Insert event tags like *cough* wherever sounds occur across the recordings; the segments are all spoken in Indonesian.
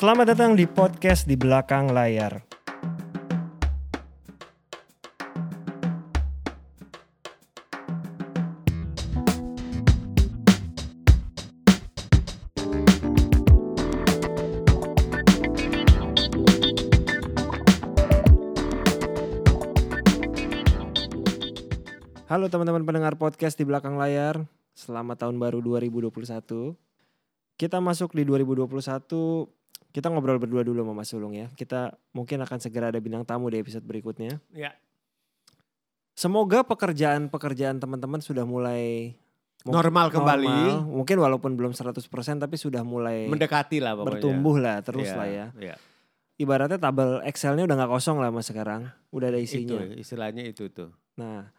Selamat datang di podcast di belakang layar. Halo teman-teman pendengar podcast di belakang layar. Selamat tahun baru 2021. Kita masuk di 2021 kita ngobrol berdua dulu sama Mas Sulung ya. Kita mungkin akan segera ada bintang tamu di episode berikutnya. Ya. Semoga pekerjaan-pekerjaan teman-teman sudah mulai Normal kembali. normal. Mungkin walaupun belum 100% tapi sudah mulai Mendekati lah pokoknya. bertumbuh lah terus Iya, lah ya. iya. Ibaratnya tabel Excelnya udah nggak kosong lah mas sekarang. Udah ada Itu isinya. istilahnya itu tuh. Nah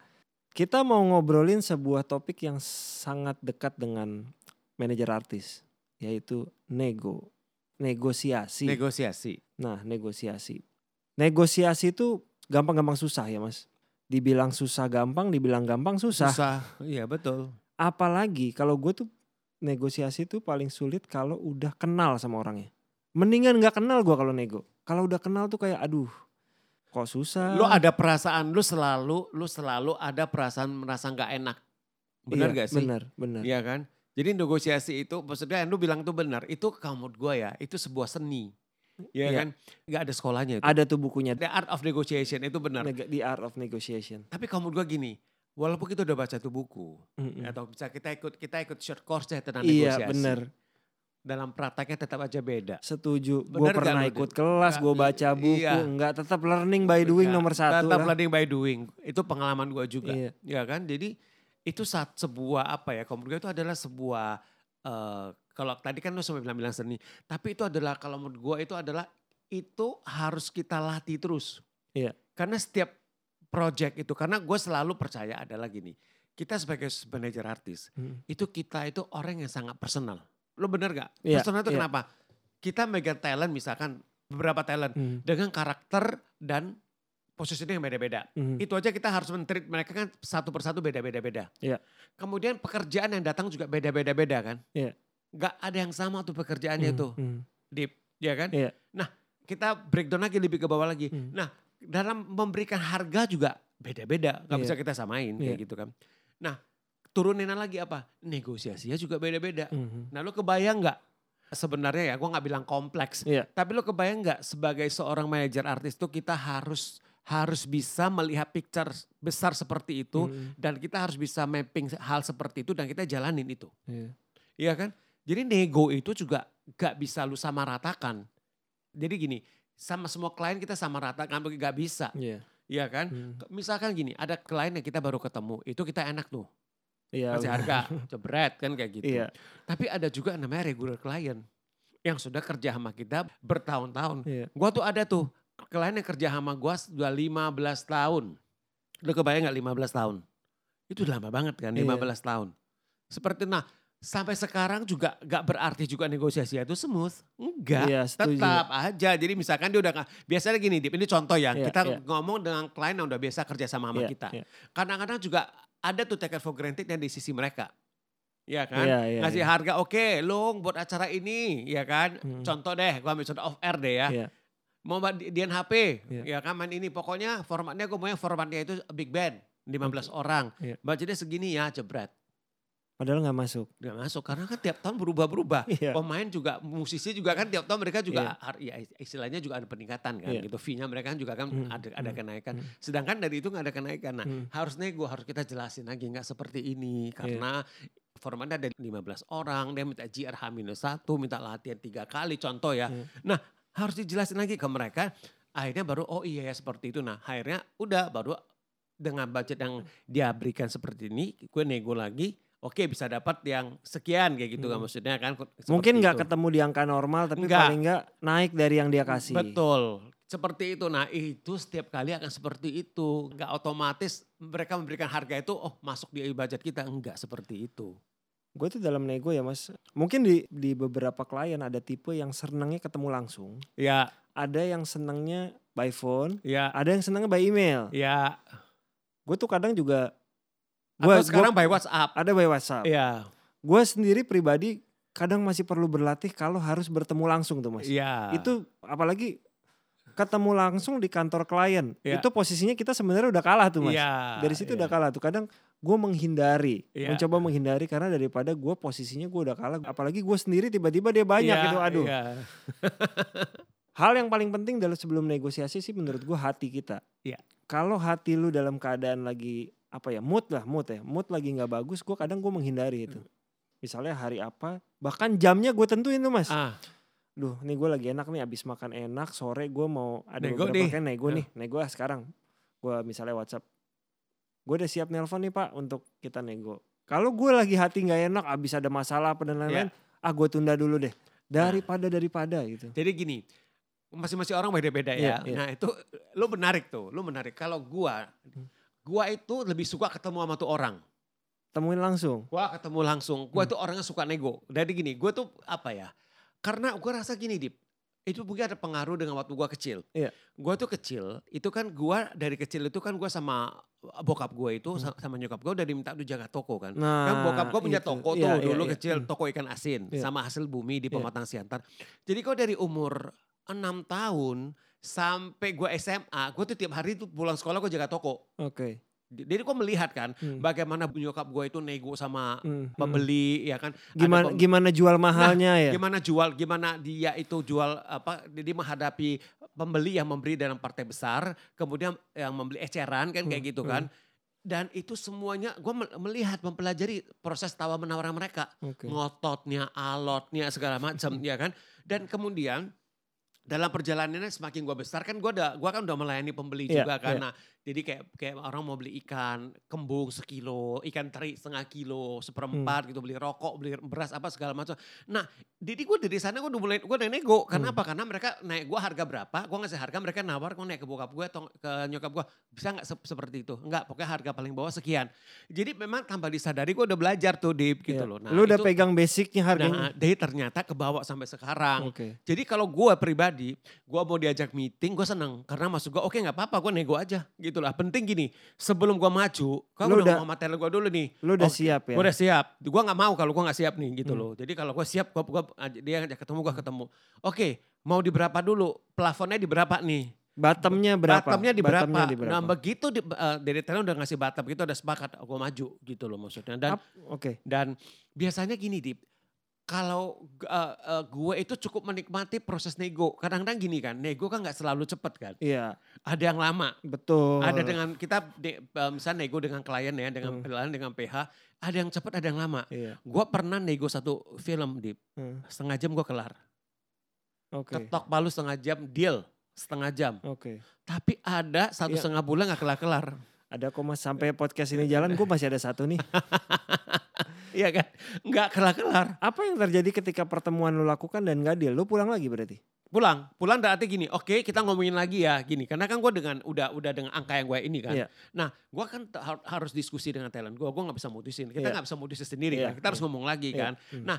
kita mau ngobrolin sebuah topik yang sangat dekat dengan manajer artis. Yaitu nego. Negosiasi. Negosiasi. Nah, negosiasi. Negosiasi itu gampang-gampang susah ya, Mas. Dibilang susah gampang, dibilang gampang susah. Susah. Iya betul. Apalagi kalau gue tuh negosiasi tuh paling sulit kalau udah kenal sama orangnya. Mendingan nggak kenal gue kalau nego. Kalau udah kenal tuh kayak aduh, kok susah. Lu ada perasaan lu selalu lu selalu ada perasaan merasa nggak enak. Benar Iya, gak sih? Benar, benar. Iya kan? Jadi negosiasi itu maksudnya yang lu bilang tuh benar. Itu kamu gue ya, itu sebuah seni. Iya Iya. kan? Gak ada sekolahnya itu. Ada tuh bukunya The Art of Negotiation itu benar. Neg- The Art of Negotiation. Tapi kamu gue gini, walaupun kita udah baca tuh buku, Mm-mm. atau bisa kita ikut kita ikut short course ya tentang Iya, negosiasi. benar. Dalam prakteknya tetap aja beda. Setuju. Gue pernah ikut kelas, gue baca buku, iya. enggak tetap learning by doing Enggak, nomor satu. Tetap lah. learning by doing. Itu pengalaman gue juga. Iya. Ya kan? Jadi itu saat sebuah apa ya, gue itu adalah sebuah, eh, kalau tadi kan lu semua bilang-bilang seni. Tapi itu adalah, kalau menurut gue itu adalah, itu harus kita latih terus. Iya. Karena setiap project itu, karena gue selalu percaya adalah gini. Kita sebagai manajer artis, Mm. itu kita itu orang yang sangat personal. Lo bener gak? Iya, personal itu iya. kenapa? Kita megang talent misalkan, beberapa talent Mm. dengan karakter dan posisinya yang beda-beda. Mm. Itu aja kita harus menteri mereka kan satu persatu beda-beda-beda. Iya. Kemudian pekerjaan yang datang juga beda-beda-beda kan. Iya. Gak ada yang sama tuh pekerjaannya Mm, tuh. mm. Deep, ya kan? Iya. Nah kita breakdown lagi lebih ke bawah lagi. Mm. Nah dalam memberikan harga juga beda-beda. Gak Iya. bisa kita samain kayak Iya. gitu kan. Nah turunin lagi apa? Negosiasinya juga beda-beda. Mhm. Nah lu kebayang nggak? Sebenarnya ya gue nggak bilang kompleks. Iya. Tapi lu kebayang nggak sebagai seorang manajer artis tuh kita harus harus bisa melihat picture besar seperti itu Mm. dan kita harus bisa mapping hal seperti itu dan kita jalanin itu. Iya. Iya kan? Jadi nego itu juga gak bisa lu sama ratakan. Jadi gini, sama semua klien kita sama ratakan, gak bisa. Iya. Iya kan? Mm. Misalkan gini, ada klien yang kita baru ketemu, itu kita enak tuh. Iya. Kasih harga, *laughs* jebret kan kayak gitu. Iya. Tapi ada juga namanya regular client yang sudah kerja sama kita bertahun-tahun. Iya. Gua tuh ada tuh klien yang kerja sama gua sudah 15 tahun. Lu kebayang gak 15 tahun? Itu lama banget kan Iya. 15 tahun. Seperti nah sampai sekarang juga gak berarti juga negosiasi itu smooth. Enggak. Iya, setuju. Tetap aja. Jadi misalkan dia udah biasanya gini, Dip, ini contoh ya. Iya, kita iya. ngomong dengan klien yang udah biasa kerja sama sama Iya, kita. iya. Kadang-kadang juga ada tuh take it for granted yang di sisi mereka. Iya kan? Iya, iya, Ngasih iya. harga, oke Lung buat acara ini, ya kan? Hmm. Contoh deh, gua ambil contoh off air deh ya. Iya. Mau Dian HP, Iya. ya kan main ini. Pokoknya formatnya gue maunya formatnya itu big band, 15 orang. Iya. Budgetnya segini ya, jebret. Padahal nggak masuk. Gak masuk, karena kan tiap tahun berubah-berubah. Iya. Pemain juga, musisi juga kan tiap tahun mereka juga, har- ya istilahnya juga ada peningkatan kan. Iya. gitu. Fee-nya mereka kan juga kan Hmm, ada, ada hmm, kenaikan. hmm. Sedangkan dari itu nggak ada kenaikan. Nah Hmm. harus nego, harus kita jelasin lagi. nggak seperti ini. Iya. Karena formatnya ada 15 orang, dia minta GR H-1, minta latihan tiga kali contoh ya. Iya. Nah harus dijelasin lagi ke mereka. Akhirnya baru oh iya ya seperti itu. Nah akhirnya udah baru dengan budget yang dia berikan seperti ini, gue nego lagi. Oke bisa dapat yang sekian kayak gitu kan Hmm. maksudnya kan. Mungkin nggak ketemu di angka normal, tapi Nggak. paling nggak naik dari yang dia kasih. Betul. Seperti itu. Nah itu setiap kali akan seperti itu. Nggak otomatis mereka memberikan harga itu oh masuk di budget kita. Enggak seperti itu. Gue tuh dalam nego ya mas. Mungkin di di beberapa klien ada tipe yang senangnya ketemu langsung. Ya, Ada yang senangnya by phone. ya, Ada yang senangnya by email. ya. Gue tuh kadang juga. Atau Gua, sekarang by WhatsApp. ada by WhatsApp. Ya, Gue sendiri pribadi kadang masih perlu berlatih kalau harus bertemu langsung tuh mas. Iya. Itu apalagi ketemu langsung di kantor klien. Iya. Itu posisinya kita sebenarnya udah kalah tuh mas. Iya, Dari situ iya. udah kalah tuh. Kadang gue menghindari, Iya. mencoba menghindari karena daripada gue posisinya gue udah kalah. Apalagi gue sendiri tiba-tiba dia banyak Iya, gitu. Aduh. Iya. *laughs* Hal yang paling penting dalam sebelum negosiasi sih menurut gue hati kita. Iya. Kalau hati lu dalam keadaan lagi apa ya mood lah mood ya mood lagi nggak bagus gue kadang gue menghindari itu. Hmm. Misalnya hari apa bahkan jamnya gue tentuin tuh mas. Ah, Duh nih gue lagi enak nih abis makan enak sore gue mau ada Nego beberapa nih. kali nego Ya. nih nego ah sekarang. Gue misalnya WhatsApp. Gue udah siap nelpon nih pak untuk kita nego. Kalau gue lagi hati nggak enak abis ada masalah apa dan lain-lain. Ah gue tunda dulu deh. Daripada daripada gitu. jadi gini, masing-masing orang beda-beda ya. Iya, iya. Nah itu lu menarik tuh, lu menarik. Kalau gua, gua itu lebih suka ketemu sama tuh orang. Temuin langsung. Gua ketemu langsung. Hmm. Gua tuh orangnya suka nego. Jadi gini, gua tuh apa ya? Karena gua rasa gini, Dip. Itu mungkin ada pengaruh dengan waktu gua kecil. Iya. Gua tuh kecil, itu kan gua dari kecil itu kan gua sama bokap gua itu Hmm. sa- sama nyokap gua udah diminta tuh jaga toko kan. Nah, Kan bokap gua punya itu. toko Iya, tuh iya, dulu iya. kecil, Hmm. toko ikan asin Iya. sama hasil bumi di Iya. Pematang Siantar. Jadi kok dari umur 6 tahun sampai gua SMA, gua tuh tiap hari tuh pulang sekolah gua jaga toko. Oke. Jadi kok melihat kan Hmm. bagaimana nyokap gua itu nego sama Hmm, hmm. pembeli ya kan. Ada Gimana pem- gimana jual mahalnya ya? gimana jual gimana dia itu jual apa dia menghadapi pembeli yang memberi dalam partai besar kemudian yang membeli eceran kan kayak Hmm, gitu kan dan itu semuanya gue melihat mempelajari proses tawar menawar mereka Oke. ngototnya alotnya segala macam ya kan dan kemudian dalam perjalanannya semakin gue besar kan gue udah gua kan udah melayani pembeli Iya, juga kan iya. Jadi kayak kayak orang mau beli ikan kembung sekilo ikan teri setengah kilo seperempat Hmm. gitu beli rokok beli beras apa segala macam nah jadi gue dari sana gue udah mulai gue udah nego karena Hmm. apa karena mereka naik gue harga berapa gue ngasih harga mereka nawar gue naik ke bokap gue atau ke nyokap gue bisa nggak se- seperti itu enggak pokoknya harga paling bawah sekian jadi memang tanpa disadari gue udah belajar tuh di gitu Iya. loh nah Lu udah itu- pegang basicnya harganya. Nah, dari ternyata kebawa sampai sekarang. Oke. Jadi kalau gue pribadi, gue mau diajak meeting, gue seneng. Karena maksud gue, oke nggak apa-apa, gue nego aja. Gitu lah. Penting gini, sebelum gue maju, Lu udah sama talent gue dulu nih. Lu udah Oke, siap ya? Gue udah siap. Gue nggak mau kalau gue nggak siap nih gitu Hmm. loh. Jadi kalau gue siap, gua, gua, dia ngajak ketemu, gue ketemu. Oke, mau di berapa dulu? Plafonnya di berapa nih? Bottomnya berapa? Bottomnya di berapa? Bottomnya di berapa? Nah begitu di, eh, dari talent udah ngasih bottom, gitu udah sepakat, gue maju gitu loh maksudnya. Dan Oke. dan biasanya gini Dip, kalau uh, uh, gue itu cukup menikmati proses nego. Kadang-kadang gini kan, nego kan nggak selalu cepet kan. Iya, Ada yang lama. betul. Ada dengan kita de, uh, misalnya nego dengan klien ya, dengan Hmm. klien dengan PH. Ada yang cepet, ada yang lama. Iya. Gue pernah nego satu film Dip, Hmm, setengah jam gue kelar. Oke. Ketok palu setengah jam, deal setengah jam. Oke. Tapi ada satu Iya. setengah bulan gak kelar-kelar. Ada kok mas sampai podcast ini jalan gue masih ada satu nih. *laughs* Iya kan? Nggak kelar-kelar. Apa yang terjadi ketika pertemuan lu lakukan dan gak deal? Lu pulang lagi berarti? pulang pulang berarti gini oke kita ngomongin lagi ya gini karena kan gue dengan udah udah dengan angka yang gue ini kan Iya. nah gue kan har- harus diskusi dengan talent gue gue nggak bisa mutusin kita Iya. nggak bisa mutusin sendiri Iya, kan kita harus iya. ngomong lagi Iya. kan Hmm. Nah,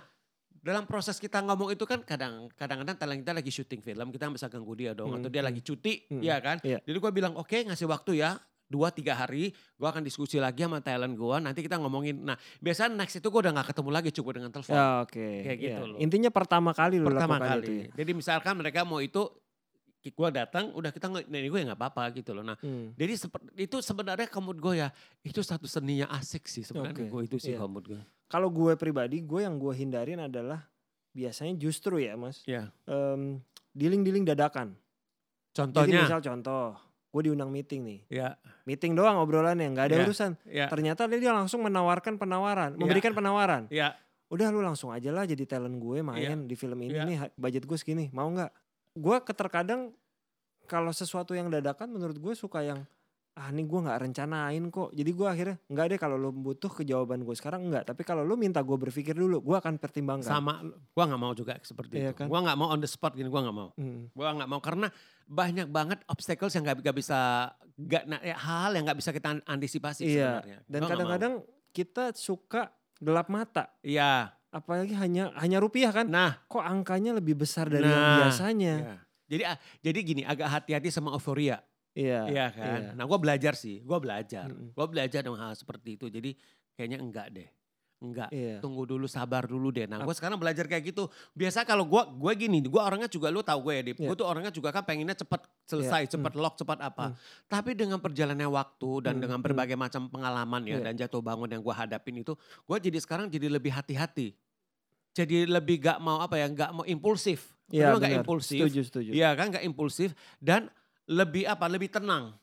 dalam proses kita ngomong itu kan kadang kadang-kadang talent kita lagi syuting film kita bisa ganggu dia dong Hmm, atau dia hmm. lagi cuti Hmm, ya kan iya. jadi gue bilang oke ngasih waktu ya dua tiga hari gue akan diskusi lagi sama talent gue nanti kita ngomongin nah biasanya next itu gue udah nggak ketemu lagi cukup dengan telepon Ya, oke. Kayak gitu Iya. loh. Intinya pertama kali lu pertama lakukan kali. itu ya? Jadi misalkan mereka mau itu gue datang udah kita nih gue ya nggak apa-apa gitu loh. Nah, Hmm. jadi itu sebenarnya kamut gue ya itu satu seni yang asik sih sebenarnya gue itu sih iya. kamut gue. Kalau gue pribadi, gue yang gue hindarin adalah biasanya justru ya mas, Ya. em, dealing-dealing dadakan. Jadi Contohnya misal contoh, gue diundang meeting nih. ya Meeting doang obrolannya, nggak ada Iya. urusan. ya Ternyata dia langsung menawarkan penawaran, memberikan penawaran. ya Udah lu langsung aja lah jadi talent gue main di film ini Iya. nih, budget gue segini, mau nggak? Gue keterkadang kalau sesuatu yang dadakan menurut gue suka yang ah ini gue nggak rencanain kok. Jadi gue akhirnya nggak deh kalau lu butuh kejawaban gue sekarang enggak. Tapi kalau lu minta gue berpikir dulu, gue akan pertimbangkan. sama gue nggak mau juga seperti Iya itu. kan? Gue nggak mau on the spot gini gue nggak mau. Hmm. Gue nggak mau karena banyak banget obstacles yang nggak nggak bisa nggak nah, ya, hal yang nggak bisa kita antisipasi Iya. sebenarnya. Dan nggak kadang-kadang kita suka gelap mata. Iya. Apalagi hanya hanya rupiah kan? Nah Kok angkanya lebih besar dari yang Nah, biasanya? Iya. Jadi ah, jadi gini agak hati-hati sama euforia, Iya. iya kan. iya. Nah gue belajar sih, gue belajar, Mm-mm. gue belajar dengan hal seperti itu. Jadi kayaknya enggak deh, enggak. Iya. Tunggu dulu, sabar dulu deh. Nah, gue sekarang belajar kayak gitu. Biasa kalau gue gue gini, gue orangnya juga lu tahu gue ya, Dip. Iya. Gue tuh orangnya juga kan pengennya cepet selesai, Iya. cepet lock, cepat apa. Hmm. Tapi dengan perjalannya waktu dan Hmm, dengan hmm. berbagai macam pengalaman ya Iya. dan jatuh bangun yang gue hadapin itu, gue jadi sekarang jadi lebih hati-hati. Jadi lebih gak mau apa ya, gak mau impulsif. Iya Kedua gak impulsif. Setuju, setuju. Iya kan gak impulsif dan lebih apa? Lebih tenang.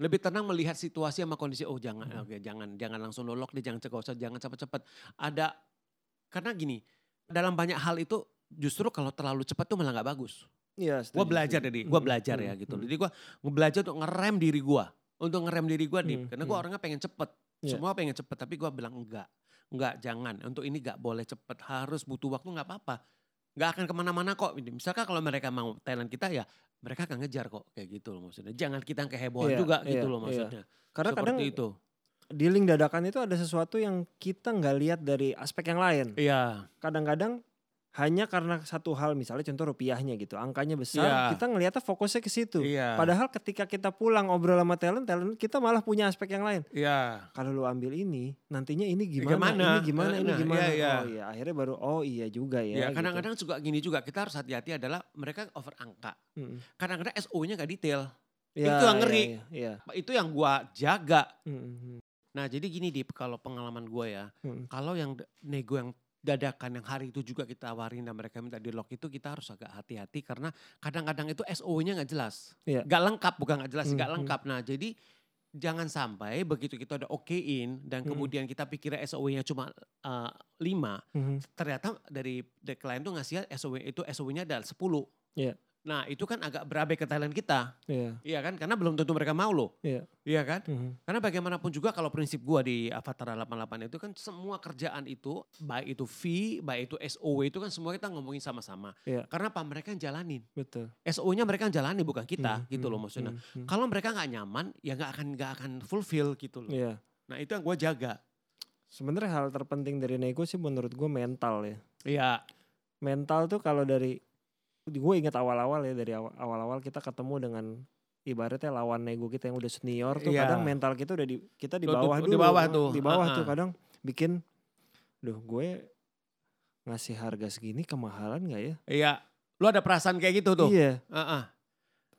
Lebih tenang melihat situasi sama kondisi. Oh jangan, Hmm. oke jangan, jangan langsung lolok deh, jangan cekosot, jangan cepet-cepet. Ada karena gini, dalam banyak hal itu justru kalau terlalu cepat tuh malah nggak bagus. Iya, Gue belajar dari, gue belajar hmm, ya gitu. hmm. Jadi gue belajar untuk ngerem diri gue, untuk ngerem diri gue nih, Hmm, karena gue hmm. orangnya pengen cepet. Iya. Semua pengen cepet, tapi gue bilang enggak, enggak jangan. Untuk ini nggak boleh cepet, harus butuh waktu nggak apa-apa. Nggak akan ke mana-mana kok. Misalkan kalau mereka mau talent kita ya mereka akan ngejar kok kayak gitu loh maksudnya. Jangan kita yang kehebohan Iya, juga iya, gitu loh iya. maksudnya. Karena Seperti kadang itu. di link dadakan itu ada sesuatu yang kita nggak lihat dari aspek yang lain. Iya, Kadang-kadang hanya karena satu hal misalnya contoh rupiahnya gitu, angkanya besar, Iya. kita ngelihatnya fokusnya ke situ. iya, Padahal ketika kita pulang ngobrol sama talent, talent kita malah punya aspek yang lain. iya. Kalau lu ambil ini, nantinya ini gimana, Gimana? ini gimana, ini Nah, gimana. iya, iya. Oh iya, akhirnya baru oh iya juga ya. Ya, gitu. kadang-kadang juga gini juga kita harus hati-hati adalah mereka over angka. Mm-mm. Kadang-kadang SO-nya gak detail. Iya, Itu yang iya, ngeri. Iya, iya. Itu yang gua jaga. Mm-mm. Nah jadi gini Dip, kalau pengalaman gue ya, Mm-mm. kalau yang nego yang dadakan yang hari itu juga kita tawarin dan mereka minta di lock itu kita harus agak hati-hati karena kadang-kadang itu SO-nya nggak jelas, Iya. nggak lengkap bukan nggak jelas, nggak Hmm, lengkap. Nah jadi jangan sampai begitu kita udah okein dan Hmm. kemudian kita pikirnya SOW-nya cuma uh, 5, Mhm. ternyata dari the client tuh ngasih SOW itu SOW-nya ada 10. Iya. Nah itu kan agak berabe ke talent kita, Iya. iya kan? Karena belum tentu mereka mau loh, Iya. iya kan? Mhm. Karena bagaimanapun juga kalau prinsip gua di Avatar 88 itu kan semua kerjaan itu baik itu fee, baik itu SOW itu kan semua kita ngomongin sama-sama. Iya. Karena apa mereka yang jalanin. Betul. SOW-nya mereka yang jalani bukan kita Hmm, gitu hmm, loh maksudnya. hmm, hmm. Kalau mereka nggak nyaman ya nggak akan nggak akan fulfill gitu loh. Iya. Nah itu yang gua jaga. Sebenarnya hal terpenting dari nego sih menurut gue mental ya. Iya. Mental tuh kalau dari gue ingat awal-awal ya dari aw- awal-awal kita ketemu dengan ibaratnya lawan nego kita yang udah senior tuh Iya. kadang mental kita udah di kita di Tuh, tuh, bawah di dulu bawah tuh. di bawah tuh Ha-ha. kadang bikin duh gue ngasih harga segini kemahalan nggak ya Iya. Lu ada perasaan kayak gitu tuh? iya Heeh.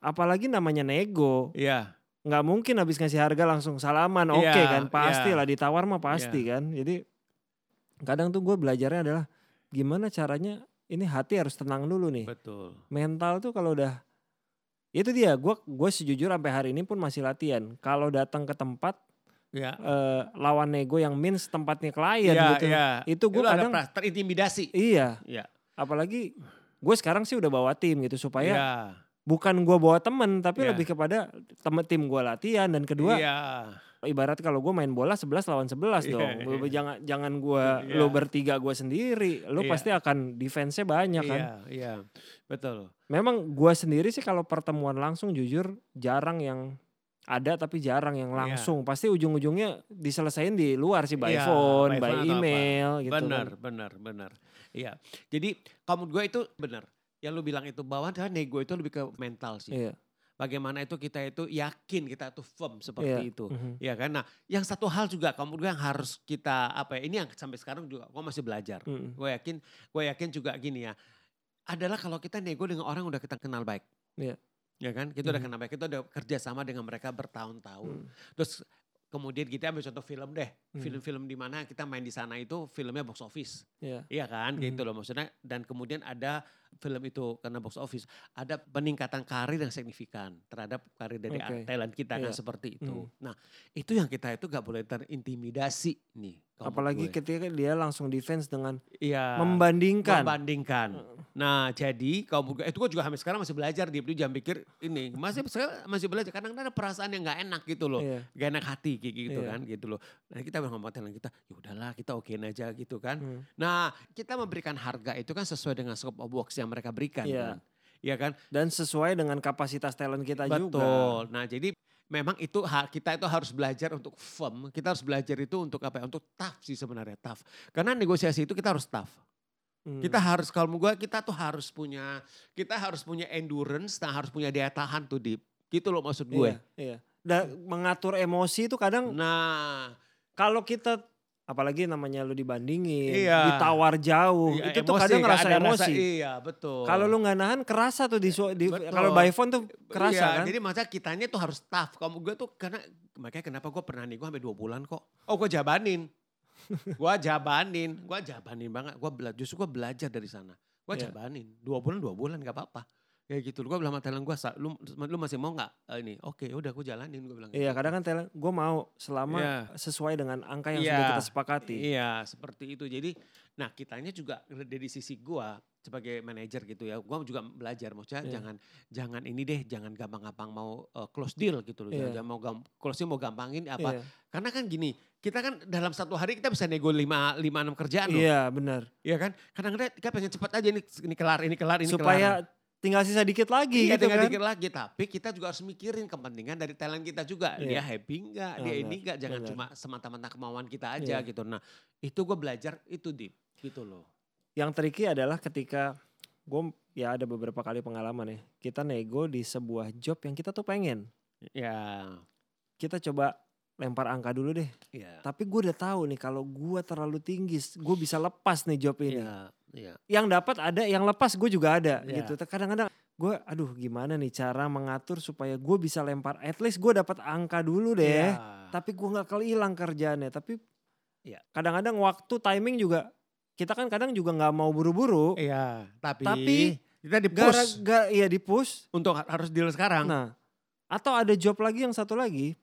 apalagi namanya nego Iya. nggak mungkin habis ngasih harga langsung salaman oke Iya, kan pasti iya. lah ditawar mah pasti kan jadi kadang tuh gue belajarnya adalah gimana caranya ini hati harus tenang dulu nih Betul. mental tuh kalau udah itu dia gue gue sejujur sampai hari ini pun masih latihan kalau datang ke tempat Iya. eh, lawan nego yang means tempatnya klien Iya, gitu iya. itu gue ada kadang peras- terintimidasi. iya Iya. apalagi gue sekarang sih udah bawa tim gitu supaya Iya. bukan gue bawa temen tapi Iya. lebih kepada temen tim gue latihan dan kedua Iya. Ibarat kalau gue main bola 11 lawan 11 Iya, dong. iya. Jangan jangan gue Iya. lo bertiga gue sendiri. Lo Iya. pasti akan defense-nya banyak kan. Iya, iya. Betul. Memang gue sendiri sih kalau pertemuan langsung jujur jarang yang ada tapi jarang yang Iya. langsung. Pasti ujung-ujungnya diselesain di luar sih by Iya, phone, by by, phone apa. email gitu benar, kan. benar, benar. Iya. Jadi menurut gue itu benar. Yang lu bilang itu bahwa nego itu lebih ke mental sih. Iya. Bagaimana itu kita itu yakin kita itu firm seperti Iya. itu. Mhm. Iya kan? Nah, yang satu hal juga kamu gue yang harus kita apa ya? Ini yang sampai sekarang juga gue masih belajar. Mhm. Gue yakin, gue yakin juga gini ya. Adalah kalau kita nego dengan orang udah kita kenal baik. Iya. Ya kan? Kita udah Mhm. kenal baik, kita udah kerja sama dengan mereka bertahun-tahun. Mhm. Terus kemudian kita ambil contoh film deh. Hmm. Film-film di mana kita main di sana itu filmnya box office. Iya. Iya kan? Mhm. Gitu loh maksudnya. Dan kemudian ada film itu karena box office. Ada peningkatan karir yang signifikan terhadap karir dari Oke. talent kita kan Iya. seperti itu. Mhm. Nah itu yang kita itu gak boleh terintimidasi nih. Apalagi gue. ketika dia langsung defense dengan Iya. membandingkan. Membandingkan. Nah jadi menurut gue, itu gue juga sampai sekarang masih belajar dia itu jangan pikir ini masih masih belajar kadang ada perasaan yang nggak enak gitu loh Iya. gak enak hati gitu Iya. kan gitu loh nah kita bilang sama talent kita ya udahlah kita okein aja gitu kan Hmm. nah kita memberikan harga itu kan sesuai dengan scope of works yang mereka berikan Iya. kan Iya kan Dan sesuai dengan kapasitas talent kita juga. betul nah jadi memang itu kita itu harus belajar untuk firm kita harus belajar itu untuk apa ya untuk tough sih sebenarnya tough karena negosiasi itu kita harus tough Hmm. Kita harus kalau gue kita tuh harus punya kita harus punya endurance, nah harus punya daya tahan tuh di gitu loh maksud gue. Iya, iya. Dan mengatur emosi itu kadang Nah, kalau kita apalagi namanya lu dibandingin, Iya. ditawar jauh, Iya, itu tuh emosi, kadang nggak ngerasa ada emosi. iya betul. Kalau lu nggak nahan kerasa tuh di, di kalau by phone tuh kerasa iya, kan. Jadi masa kitanya tuh harus tough. Kamu gue tuh karena makanya kenapa gue pernah nih gue sampai dua bulan kok. Oh gue jabanin. *laughs* gue jabanin, gue jabanin banget. Gue bela, justru gue belajar dari sana. Gue Iya. jabanin. Dua bulan dua bulan gak apa-apa. Kayak gitu. Gue bilang sama Thailand gue, lu, lu masih mau gak eh, ini? Oke udah gue jalanin. Gue bilang Iya gitu. kadang kan talent, gue mau selama Iya. sesuai dengan angka yang Iya. sudah kita sepakati. Iya seperti itu. Jadi nah kitanya juga dari sisi gua sebagai manajer gitu ya. Gua juga belajar maksudnya Iya. jangan jangan ini deh jangan gampang-gampang mau uh, close deal gitu loh. Jangan, Iya. jangan mau gam, close mau gampangin apa. Iya. Karena kan gini kita kan dalam satu hari kita bisa nego 5 lima enam kerjaan loh. Iya benar. Iya kan? Kadang-kadang kita pengen cepat aja ini ini kelar ini kelar ini kelar. Tinggal sisa dikit lagi Iya gitu tinggal kan. dikit lagi tapi kita juga harus mikirin kepentingan dari talent kita juga Iya. dia happy enggak dia ini enggak jangan cuma semata-mata kemauan kita aja Iya. gitu nah itu gue belajar itu deep gitu loh Yang tricky adalah ketika gue ya ada beberapa kali pengalaman ya. Kita nego di sebuah job yang kita tuh pengen. ya Kita coba lempar angka dulu deh. ya Tapi gue udah tahu nih kalau gue terlalu tinggi, gue bisa lepas nih job ini. Iya, iya. Yang dapat ada, yang lepas gue juga ada Iya. gitu. Kadang-kadang gue, aduh gimana nih cara mengatur supaya gue bisa lempar. At least gue dapat angka dulu deh. Iya. Tapi gue nggak kehilang kerjaannya. Tapi Iya. kadang-kadang waktu timing juga kita kan kadang juga nggak mau buru-buru. Iya, tapi, Tapi kita di Gara, push gara iya di push. untuk ha- harus deal sekarang. Nah, atau ada job lagi yang satu lagi.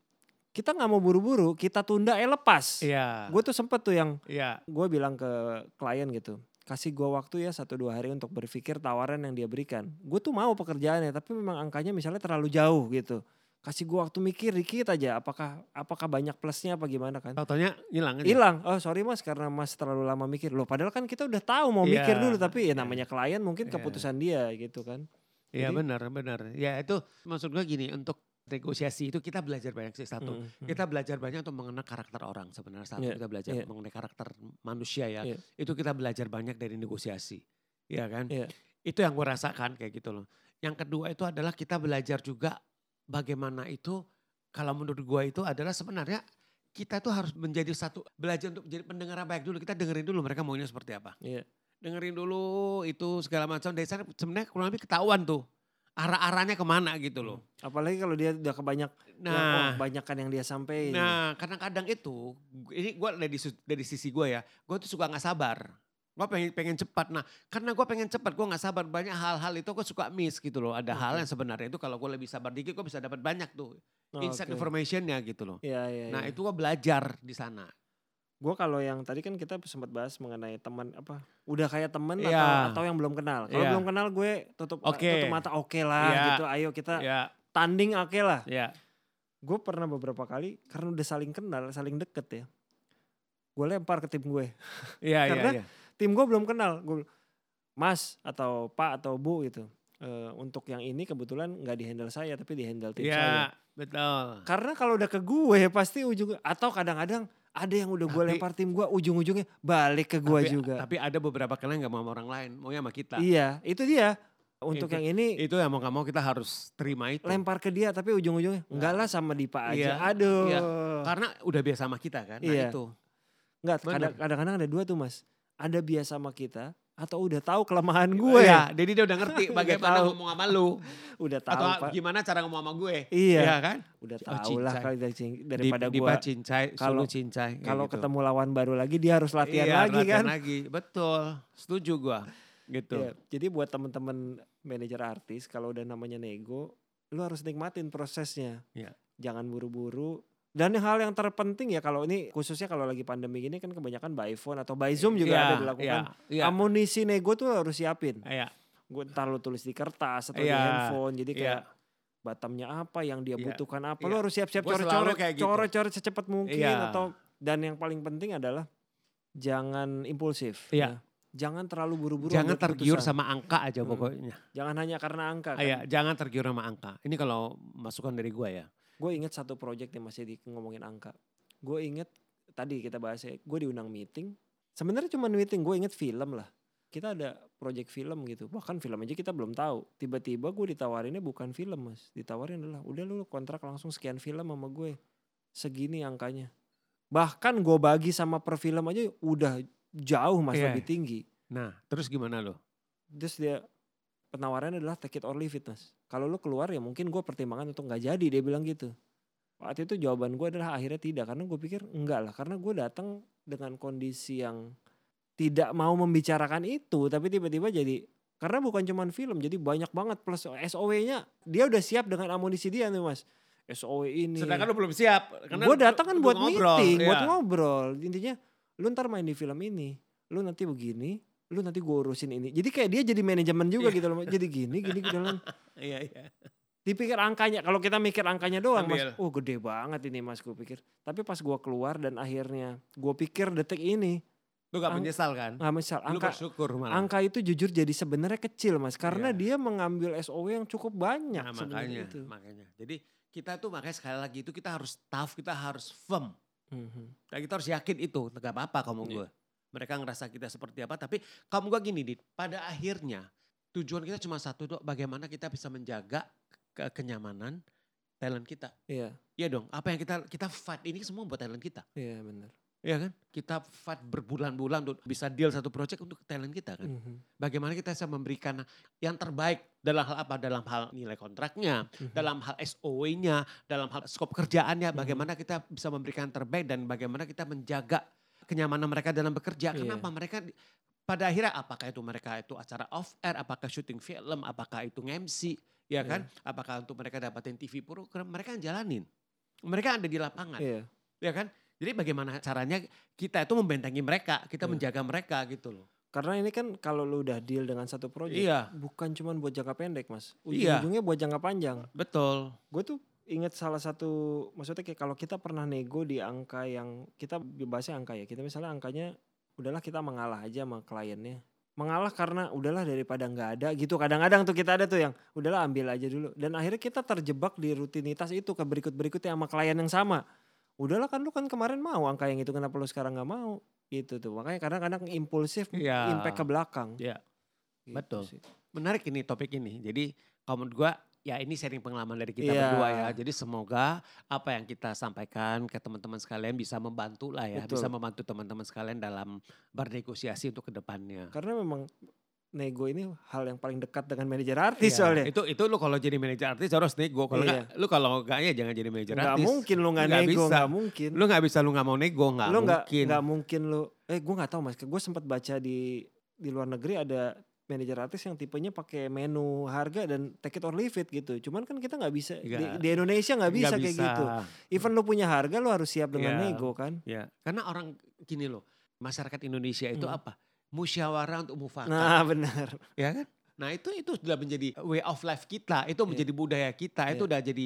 Kita nggak mau buru-buru, kita tunda eh lepas. Iya. Gue tuh sempet tuh yang Iya. gue bilang ke klien gitu kasih gue waktu ya satu dua hari untuk berpikir tawaran yang dia berikan gue tuh mau pekerjaannya tapi memang angkanya misalnya terlalu jauh gitu kasih gue waktu mikir dikit aja apakah apakah banyak plusnya apa gimana kan Tautonya hilang aja. hilang oh sorry mas karena mas terlalu lama mikir loh padahal kan kita udah tahu mau Iya, mikir dulu tapi ya iya. namanya klien mungkin Iya. keputusan dia gitu kan Iya benar, benar. Ya itu maksud gue gini, untuk negosiasi itu kita belajar banyak sih satu. Mm, mm. Kita belajar banyak untuk mengenal karakter orang sebenarnya satu Iya, kita belajar iya. mengenai karakter manusia ya. Iya. Itu kita belajar banyak dari negosiasi. Iya kan? Iya. Itu yang gue rasakan kayak gitu loh. Yang kedua itu adalah kita belajar juga bagaimana itu kalau menurut gue itu adalah sebenarnya kita tuh harus menjadi satu belajar untuk jadi pendengar baik dulu. Kita dengerin dulu mereka maunya seperti apa. Iya. Dengerin dulu itu segala macam dari sana sebenarnya kurang lebih ketahuan tuh arah-arahnya ke mana gitu loh. apalagi kalau dia udah kebanyak Nah, nah, banyakkan yang dia sampaikan Nah, kadang-kadang itu, ini gue dari, dari sisi gue ya, gue tuh suka nggak sabar. Gue pengen pengen cepat. Nah, karena gue pengen cepat, gue nggak sabar. Banyak hal-hal itu gue suka miss gitu loh. Ada hal Oke. yang sebenarnya itu kalau gue lebih sabar dikit, gue bisa dapat banyak tuh Oh, inside oke. informationnya gitu loh. Iya, iya, Nah, iya. itu gue belajar di sana. Gue kalau yang tadi kan kita sempat bahas mengenai teman apa udah kayak teman Iya. atau atau yang belum kenal. Kalau Iya. belum kenal gue tutup Oke. tutup mata oke lah Iya. gitu. Ayo kita Ya, tanding oke lah. ya, Gue pernah beberapa kali karena udah saling kenal, saling deket ya. Gue lempar ke tim gue. *laughs* ya, ya, Karena ya. Tim gue belum kenal. Gue Mas atau Pak atau Bu gitu. Eh, untuk yang ini kebetulan nggak di handle saya tapi di handle tim saya. Ya, betul. Karena kalau udah ke gue pasti ujung atau kadang-kadang ada yang udah gue lempar tim gue ujung-ujungnya balik ke gue juga. Tapi ada beberapa kali nggak mau sama orang lain, maunya sama kita. Iya, itu dia. Untuk Itu- yang ini Itu yang mau nggak mau kita harus terima itu. lempar ke dia tapi ujung-ujungnya enggak lah sama Dipa aja. Iya, Aduh. iya. Karena udah biasa sama kita kan. Nah Iya. itu. Enggak, kadang-kadang ada dua tuh Mas. Ada biasa sama kita atau udah tahu kelemahan gue. Iya, jadi dia udah ngerti *laughs* Udah bagaimana tahu. ngomong sama lu. *laughs* Udah tahu atau Pak. gimana cara ngomong sama gue. Iya. kan? Udah Oh, tahu lah cincai. kali dari daripada Di, gue. cincai, kalau- cincai. Kalau gitu. ketemu lawan baru lagi dia harus latihan Iya, lagi latihan kan. lagi. Betul, setuju gua. Gitu. Iya, Jadi buat temen-temen manajer artis kalau udah namanya nego, lu harus nikmatin prosesnya. Iya. Jangan buru-buru. Dan hal yang terpenting ya kalau ini khususnya kalau lagi pandemi gini kan kebanyakan by phone atau by zoom juga Iya, ada dilakukan. Iya, iya. Amunisi nego tuh harus siapin. Iya, Gue ntar lu tulis di kertas atau di Iya, handphone. Jadi iya. kayak batamnya apa yang dia Iya, butuhkan apa. iya. Lu harus siap-siap coret-coret gitu. coret-coret secepat mungkin Iya. atau dan yang paling penting adalah jangan impulsif. Iya. ya. Jangan terlalu buru-buru. jangan tergiur keputusan. sama angka aja Hmm. pokoknya. Jangan hanya karena angka. Kan. Iya, jangan tergiur sama angka. Ini kalau masukan dari gua ya. Gue inget satu project yang masih di ngomongin angka. Gue inget tadi kita bahas ya, gue diundang meeting. Sebenarnya cuma meeting, gue inget film lah. Kita ada project film gitu. Bahkan film aja kita belum tahu. Tiba-tiba gue ditawarinnya bukan film mas. Ditawarin adalah udah lu kontrak langsung sekian film sama gue. Segini angkanya. Bahkan gue bagi sama per film aja udah jauh mas Iya. lebih tinggi. Nah, terus gimana lo? Terus dia penawarannya adalah take it or leave it mas. Kalau lu keluar ya mungkin gue pertimbangan untuk nggak jadi dia bilang gitu. Waktu itu jawaban gue adalah akhirnya tidak karena gue pikir enggak lah karena gue datang dengan kondisi yang tidak mau membicarakan itu tapi tiba-tiba jadi karena bukan cuman film jadi banyak banget plus SOW-nya dia udah siap dengan amunisi dia nih mas. SOW ini. Sedangkan lo belum siap. karena Gue lu- datang kan lu buat ngobrol, meeting, buat iya. ngobrol. Intinya lu ntar main di film ini, lu nanti begini, lu nanti gue urusin ini. Jadi kayak dia jadi manajemen juga Iya. gitu loh. Jadi gini, gini gitu loh. *laughs* Iya, iya. Dipikir angkanya, kalau kita mikir angkanya doang Ambil. mas, oh gede banget ini mas gue pikir. Tapi pas gue keluar dan akhirnya gue pikir detik ini, Lu gak menyesal kan? misal Lu angka bersyukur malah. angka itu jujur jadi sebenarnya kecil mas, karena Iya. dia mengambil SOW yang cukup banyak Nah, makanya, itu. makanya. Jadi kita tuh makanya sekali lagi itu kita harus tough, kita harus firm. Mhm. Dan kita harus yakin itu, gak apa-apa kamu Iya. gue. Mereka ngerasa kita seperti apa, tapi kamu gue gini, Dit. Pada akhirnya tujuan kita cuma satu dok, bagaimana kita bisa menjaga ke- kenyamanan talent kita. Iya, Iya dong, apa yang kita kita fight ini semua buat talent kita. iya benar. Iya kan? Kita fight berbulan-bulan untuk bisa deal satu project untuk talent kita kan. Mhm. Bagaimana kita bisa memberikan yang terbaik dalam hal apa? Dalam hal nilai kontraknya, Mhm. dalam hal SOW-nya, dalam hal skop kerjaannya, Mhm. bagaimana kita bisa memberikan yang terbaik dan bagaimana kita menjaga kenyamanan mereka dalam bekerja. Iya. Kenapa mereka pada akhirnya apakah itu mereka itu acara off air, apakah syuting film, apakah itu MC, ya kan? Apakah untuk mereka dapatin TV program, mereka yang jalanin. Mereka ada di lapangan, Iya. ya kan? Jadi bagaimana caranya kita itu membentengi mereka, kita Iya. menjaga mereka gitu loh. Karena ini kan kalau lu udah deal dengan satu proyek, Iya. bukan cuma buat jangka pendek mas, Iya. ujung-ujungnya buat jangka panjang. Betul. Gue tuh inget salah satu, maksudnya kayak kalau kita pernah nego di angka yang kita bahasnya angka ya, kita misalnya angkanya udahlah kita mengalah aja sama kliennya, mengalah karena udahlah daripada nggak ada gitu. Kadang-kadang tuh kita ada tuh yang udahlah ambil aja dulu, dan akhirnya kita terjebak di rutinitas itu ke berikut-berikutnya sama klien yang sama. Udahlah kan lu kan kemarin mau angka yang itu kenapa lu sekarang nggak mau? Gitu tuh makanya kadang-kadang impulsif Iya. impact ke belakang. Iya. Gitu Betul. sih. Menarik ini topik ini. Jadi kalau menurut gua ya ini sharing pengalaman dari kita Iya. berdua ya. Jadi semoga apa yang kita sampaikan ke teman-teman sekalian bisa membantu lah ya. Betul. Bisa membantu teman-teman sekalian dalam bernegosiasi untuk ke depannya. Karena memang nego ini hal yang paling dekat dengan manajer artis Iya, soalnya. Itu itu lu kalau jadi manajer artis harus nego. Kalau nggak, lu kalau enggak ya jangan jadi manajer artis. mungkin lu nggak nego, bisa. mungkin. Lu nggak bisa lu nggak mau nego nggak lu mungkin. nggak mungkin lu. Eh gue nggak tahu mas, gue sempat baca di di luar negeri ada manajer artis yang tipenya pakai menu harga dan take it or leave it gitu. Cuman kan kita nggak bisa di, Nggak. di Indonesia nggak bisa Nggak kayak gitu. Even lu punya harga lu harus siap dengan Iya. nego kan. Ya, karena orang gini loh, masyarakat Indonesia itu Hmm. apa? Musyawarah untuk mufakat. Nah benar. ya kan? Nah itu itu sudah menjadi way of life kita, itu Iya. menjadi budaya kita, itu Iya. udah jadi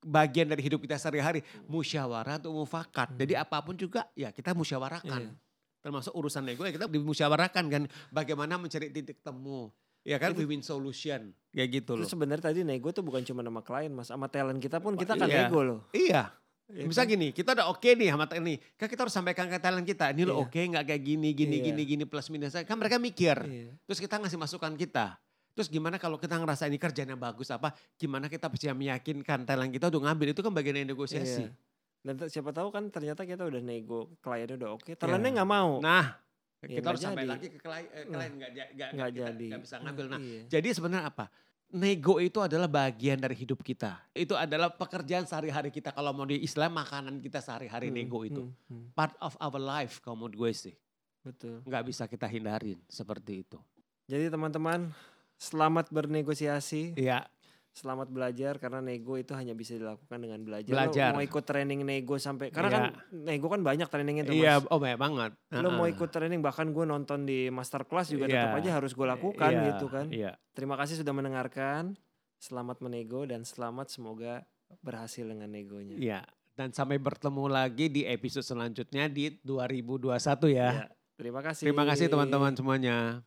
bagian dari hidup kita sehari-hari. Musyawarah untuk mufakat. Jadi apa pun juga ya kita musyawarahkan. Hmm. Iya. Termasuk urusan nego ya kita dimusyawarahkan kan. Bagaimana mencari titik temu. Ya kan Itu- win-win solution. Kayak gitu loh. Terus sebenarnya tadi nego tuh bukan cuma sama klien mas, sama talent kita pun kita kan Iya. nego loh. Iya. Iya Bisa kan? gini, kita udah oke nih sama ini. Kan kita harus sampaikan ke talent kita. Ini lo Iya. oke nggak kayak gini, gini, Iya. gini, gini plus minusnya. Kan mereka mikir. Iya. Terus kita ngasih masukan kita. Terus gimana kalau kita ngerasa ini kerjanya bagus apa? Gimana kita bisa meyakinkan talent kita untuk ngambil itu kan bagian dari negosiasi. Iya. Dan siapa tahu kan ternyata kita udah nego, kliennya udah oke, talentnya nggak mau. Nah, Ya, kita harus nggak sampai jadi. lagi ke klien, eh, Nah, klien nggak kita jadi. nggak bisa ngambil. Nah, Iya. jadi sebenarnya apa? Nego itu adalah bagian dari hidup kita. Itu adalah pekerjaan sehari-hari kita. Kalau mau di Islam makanan kita sehari-hari Hmm, nego itu. hmm, hmm. Part of our life kalau menurut gue sih. Betul. Nggak bisa kita hindarin seperti itu. Jadi teman-teman selamat bernegosiasi, Iya, selamat belajar karena nego itu hanya bisa dilakukan dengan belajar. Lo Belajar. mau ikut training nego sampai karena Iya. kan nego kan banyak trainingnya tuh iya, mas. oh banyak banget. Lo mau ikut training bahkan gue nonton di master class juga Iya. tetap aja harus gue lakukan Iya, gitu kan. Iya. Terima kasih sudah mendengarkan. Selamat menego dan selamat semoga berhasil dengan negonya. Iya. Dan sampai bertemu lagi di episode selanjutnya di 2021 ya. Ya, Terima kasih. Terima kasih teman-teman semuanya.